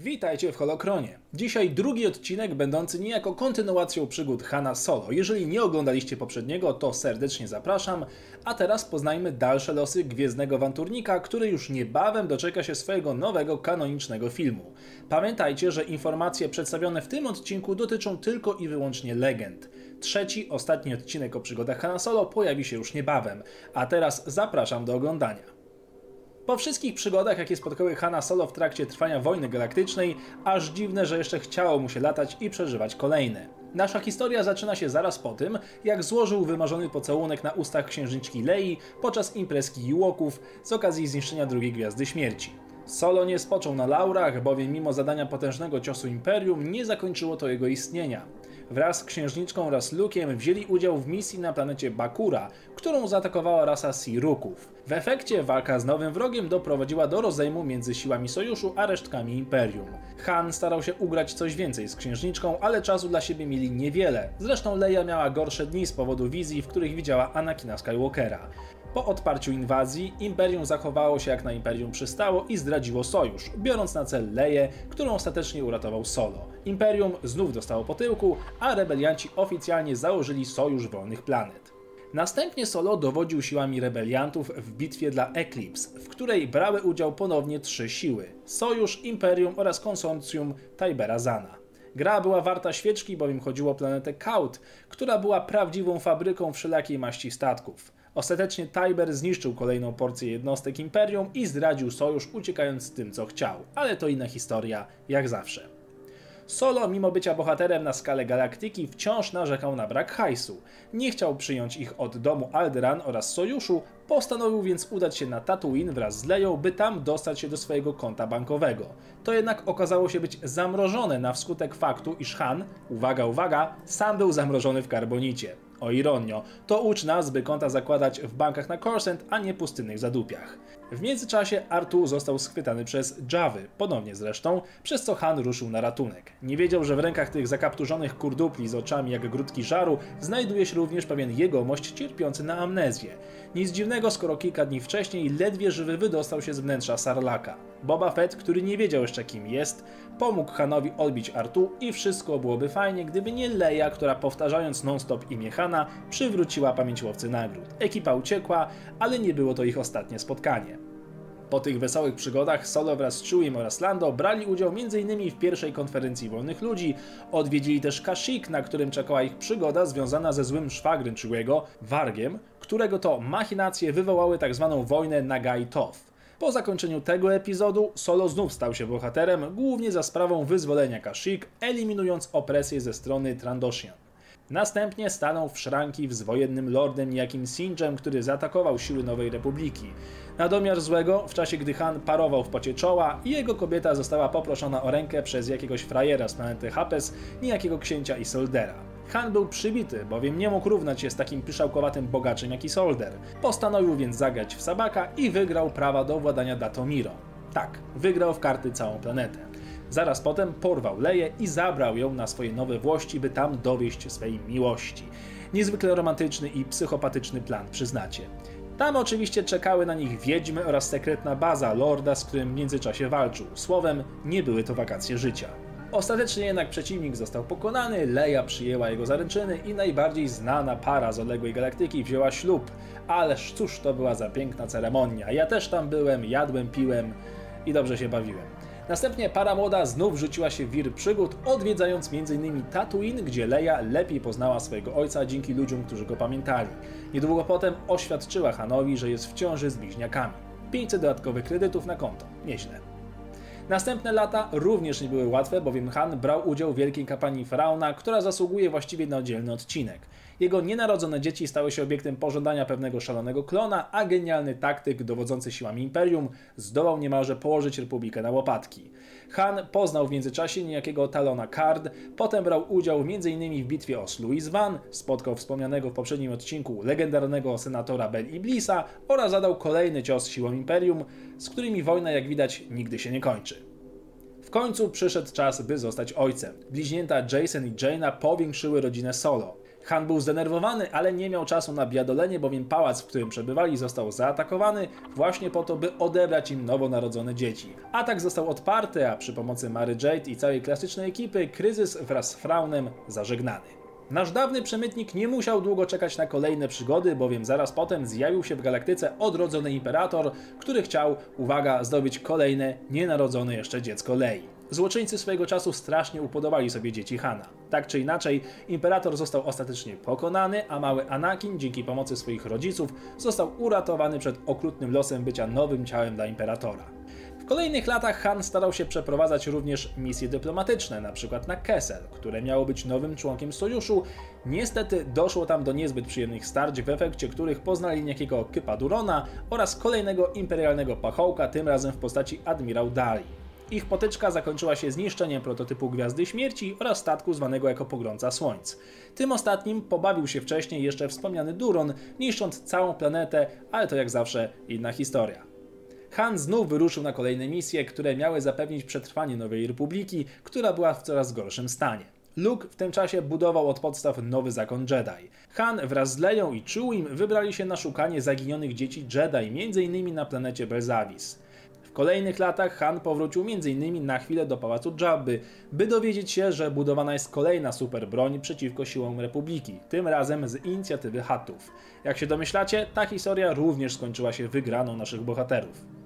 Witajcie w Holokronie. Dzisiaj drugi odcinek będący niejako kontynuacją przygód Hana Solo. Jeżeli nie oglądaliście poprzedniego, to serdecznie zapraszam. A teraz poznajmy dalsze losy Gwiezdnego Awanturnika, który już niebawem doczeka się swojego nowego kanonicznego filmu. Pamiętajcie, że informacje przedstawione w tym odcinku dotyczą tylko i wyłącznie legend. Trzeci, ostatni odcinek o przygodach Hana Solo pojawi się już niebawem. A teraz zapraszam do oglądania. Po wszystkich przygodach, jakie spotkały Hanna Solo w trakcie trwania wojny galaktycznej, aż dziwne, że jeszcze chciało mu się latać i przeżywać kolejne. Nasza historia zaczyna się zaraz po tym, jak złożył wymarzony pocałunek na ustach księżniczki Lei podczas imprezki Jułoków z okazji zniszczenia drugiej Gwiazdy Śmierci. Solo nie spoczął na laurach, bowiem mimo zadania potężnego ciosu Imperium nie zakończyło to jego istnienia. Wraz z księżniczką oraz Luke'iem wzięli udział w misji na planecie Bakura, którą zaatakowała rasa Siruków. W efekcie walka z nowym wrogiem doprowadziła do rozejmu między siłami sojuszu a resztkami Imperium. Han starał się ugrać coś więcej z księżniczką, ale czasu dla siebie mieli niewiele. Zresztą Leia miała gorsze dni z powodu wizji, w których widziała Anakina Skywalkera. Po odparciu inwazji, Imperium zachowało się jak na Imperium przystało i zdradziło sojusz, biorąc na cel Leję, którą ostatecznie uratował Solo. Imperium znów dostało po tyłku, a rebelianci oficjalnie założyli Sojusz Wolnych Planet. Następnie Solo dowodził siłami rebeliantów w bitwie dla Eclipse, w której brały udział ponownie trzy siły: Sojusz, Imperium oraz konsorcjum Tibera Zana. Gra była warta świeczki, bowiem chodziło o planetę Kaut, która była prawdziwą fabryką wszelakiej maści statków. Ostatecznie Tiber zniszczył kolejną porcję jednostek Imperium i zdradził sojusz, uciekając z tym, co chciał. Ale to inna historia, jak zawsze. Solo, mimo bycia bohaterem na skalę galaktyki, wciąż narzekał na brak hajsu. Nie chciał przyjąć ich od domu Alderan oraz sojuszu, postanowił więc udać się na Tatooine wraz z Leją, by tam dostać się do swojego konta bankowego. To jednak okazało się być zamrożone na wskutek faktu, iż Han, uwaga, uwaga, sam był zamrożony w karbonicie. O ironio, to ucz nas, by konta zakładać w bankach na Coruscant, a nie pustynnych zadupiach. W międzyczasie Artu został schwytany przez Javy, ponownie zresztą, przez co Han ruszył na ratunek. Nie wiedział, że w rękach tych zakapturzonych kurdupli z oczami jak grudki żaru znajduje się również pewien jegomość cierpiący na amnezję. Nic dziwnego, skoro kilka dni wcześniej ledwie żywy wydostał się z wnętrza Sarlaka. Boba Fett, który nie wiedział jeszcze kim jest, pomógł Hanowi odbić Artu i wszystko byłoby fajnie, gdyby nie Leia, która powtarzając non-stop imię Hana, przywróciła pamięć łowcy nagród. Ekipa uciekła, ale nie było to ich ostatnie spotkanie. Po tych wesołych przygodach Solo wraz z Chewiem oraz Lando brali udział m.in. w pierwszej konferencji wolnych ludzi, odwiedzili też Kashyyyk, na którym czekała ich przygoda związana ze złym szwagrem Chewiego, Wargiem, którego to machinacje wywołały tzw. Tak wojnę Nagai-Toth. Po zakończeniu tego epizodu Solo znów stał się bohaterem, głównie za sprawą wyzwolenia Kashyyyk, eliminując opresję ze strony Trandoshian. Następnie stanął w szranki z wojennym lordem jakim Sinjem, który zaatakował siły Nowej Republiki. Na domiar złego, w czasie gdy Han parował w pocie czoła, jego kobieta została poproszona o rękę przez jakiegoś frajera z planety Hapes, niejakiego księcia Isoldera. Han był przybity, bowiem nie mógł równać się z takim pyszałkowatym bogaczem jak Isolder. Postanowił więc zagrać w Sabaka i wygrał prawa do władania Datomiro. Tak, wygrał w karty całą planetę. Zaraz potem porwał Leję i zabrał ją na swoje nowe włości, by tam dowieść swej miłości. Niezwykle romantyczny i psychopatyczny plan, przyznacie. Tam oczywiście czekały na nich wiedźmy oraz sekretna baza lorda, z którym w międzyczasie walczył. Słowem, nie były to wakacje życia. Ostatecznie jednak przeciwnik został pokonany, Leia przyjęła jego zaręczyny i najbardziej znana para z odległej galaktyki wzięła ślub. Ależ cóż to była za piękna ceremonia. Ja też tam byłem, jadłem, piłem i dobrze się bawiłem. Następnie para młoda znów rzuciła się w wir przygód, odwiedzając m.in. Tatooine, gdzie Leia lepiej poznała swojego ojca dzięki ludziom, którzy go pamiętali. Niedługo potem oświadczyła Hanowi, że jest w ciąży z bliźniakami. 500 dodatkowych kredytów na konto. Nieźle. Następne lata również nie były łatwe, bowiem Han brał udział w wielkiej kampanii Faraona, która zasługuje właściwie na oddzielny odcinek. Jego nienarodzone dzieci stały się obiektem pożądania pewnego szalonego klona, a genialny taktyk dowodzący siłami Imperium zdołał niemalże położyć Republikę na łopatki. Han poznał w międzyczasie niejakiego Talona Card, potem brał udział m.in. w bitwie o Sluis Van, spotkał wspomnianego w poprzednim odcinku legendarnego senatora Bel Iblisa oraz zadał kolejny cios siłom Imperium, z którymi wojna jak widać nigdy się nie kończy. W końcu przyszedł czas, by zostać ojcem. Bliźnięta Jason i Jaina powiększyły rodzinę Solo. Han był zdenerwowany, ale nie miał czasu na biadolenie, bowiem pałac, w którym przebywali, został zaatakowany właśnie po to, by odebrać im nowonarodzone dzieci. Atak został odparty, a przy pomocy Mary Jade i całej klasycznej ekipy kryzys wraz z Fraunem zażegnany. Nasz dawny przemytnik nie musiał długo czekać na kolejne przygody, bowiem zaraz potem zjawił się w galaktyce odrodzony imperator, który chciał, uwaga, zdobyć kolejne nienarodzone jeszcze dziecko Lei. Złoczyńcy swojego czasu strasznie upodobali sobie dzieci Hana. Tak czy inaczej, imperator został ostatecznie pokonany, a mały Anakin dzięki pomocy swoich rodziców został uratowany przed okrutnym losem bycia nowym ciałem dla imperatora. W kolejnych latach Han starał się przeprowadzać również misje dyplomatyczne, np. na Kessel, które miało być nowym członkiem sojuszu. Niestety doszło tam do niezbyt przyjemnych starć, w efekcie których poznali niejakiego Kypa Durona oraz kolejnego imperialnego pachołka, tym razem w postaci admirał Dali. Ich potyczka zakończyła się zniszczeniem prototypu Gwiazdy Śmierci oraz statku zwanego jako Pogrąca Słońc. Tym ostatnim pobawił się wcześniej jeszcze wspomniany Duron, niszcząc całą planetę, ale to jak zawsze inna historia. Han znów wyruszył na kolejne misje, które miały zapewnić przetrwanie Nowej Republiki, która była w coraz gorszym stanie. Luke w tym czasie budował od podstaw nowy zakon Jedi. Han wraz z Leją i Chewiem wybrali się na szukanie zaginionych dzieci Jedi, m.in. na planecie Belzavis. Kolejnych latach Han powrócił m.in. na chwilę do pałacu Jabby, by dowiedzieć się, że budowana jest kolejna super broń przeciwko siłom Republiki, tym razem z inicjatywy Hattów. Jak się domyślacie, ta historia również skończyła się wygraną naszych bohaterów.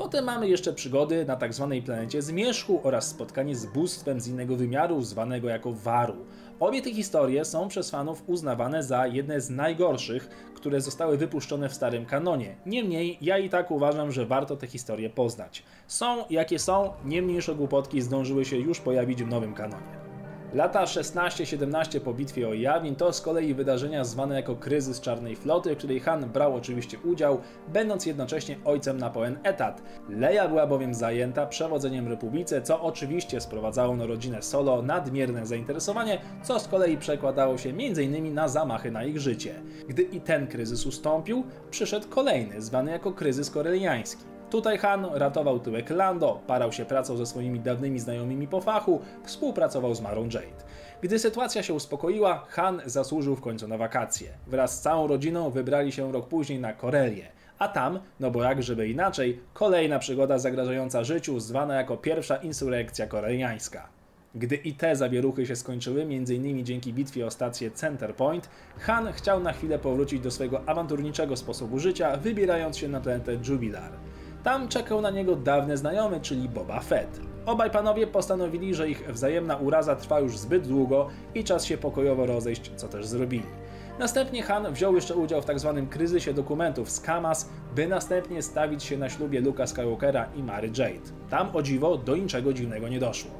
Potem mamy jeszcze przygody na tzw. Tak planecie Zmierzchu oraz spotkanie z bóstwem z innego wymiaru, zwanego jako Waru. Obie te historie są przez fanów uznawane za jedne z najgorszych, które zostały wypuszczone w starym kanonie. Niemniej, ja i tak uważam, że warto te historie poznać. Są jakie są, nie mniejsze głupotki zdążyły się już pojawić w nowym kanonie. Lata 16-17 po bitwie o Yavin to z kolei wydarzenia zwane jako kryzys Czarnej Floty, w której Han brał oczywiście udział, będąc jednocześnie ojcem na pełen etat. Leia była bowiem zajęta przewodzeniem Republice, co oczywiście sprowadzało na rodzinę Solo nadmierne zainteresowanie, co z kolei przekładało się m.in. na zamachy na ich życie. Gdy i ten kryzys ustąpił, przyszedł kolejny, zwany jako kryzys koreliański. Tutaj Han ratował tyłek Lando, parał się pracą ze swoimi dawnymi znajomymi po fachu, współpracował z Marą Jade. Gdy sytuacja się uspokoiła, Han zasłużył w końcu na wakacje. Wraz z całą rodziną wybrali się rok później na Korelię. A tam, no bo jak żeby inaczej, kolejna przygoda zagrażająca życiu, zwana jako pierwsza insurekcja koreliańska. Gdy i te zawieruchy się skończyły, m.in. dzięki bitwie o stację Center Point, Han chciał na chwilę powrócić do swojego awanturniczego sposobu życia, wybierając się na planetę Jubilar. Tam czekał na niego dawny znajomy, czyli Boba Fett. Obaj panowie postanowili, że ich wzajemna uraza trwa już zbyt długo i czas się pokojowo rozejść, co też zrobili. Następnie Han wziął jeszcze udział w tzw. Tak kryzysie dokumentów z Kamas, by następnie stawić się na ślubie Luka Skywalkera i Mary Jade. Tam o dziwo do niczego dziwnego nie doszło.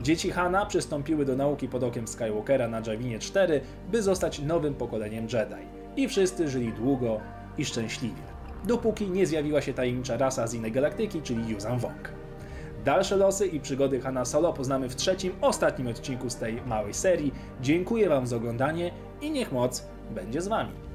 Dzieci Hana przystąpiły do nauki pod okiem Skywalkera na Javinie 4, by zostać nowym pokoleniem Jedi. I wszyscy żyli długo i szczęśliwie dopóki nie zjawiła się tajemnicza rasa z innej galaktyki, czyli Yuzan Wong. Dalsze losy i przygody Hanna Solo poznamy w trzecim, ostatnim odcinku z tej małej serii. Dziękuję Wam za oglądanie i niech moc będzie z Wami.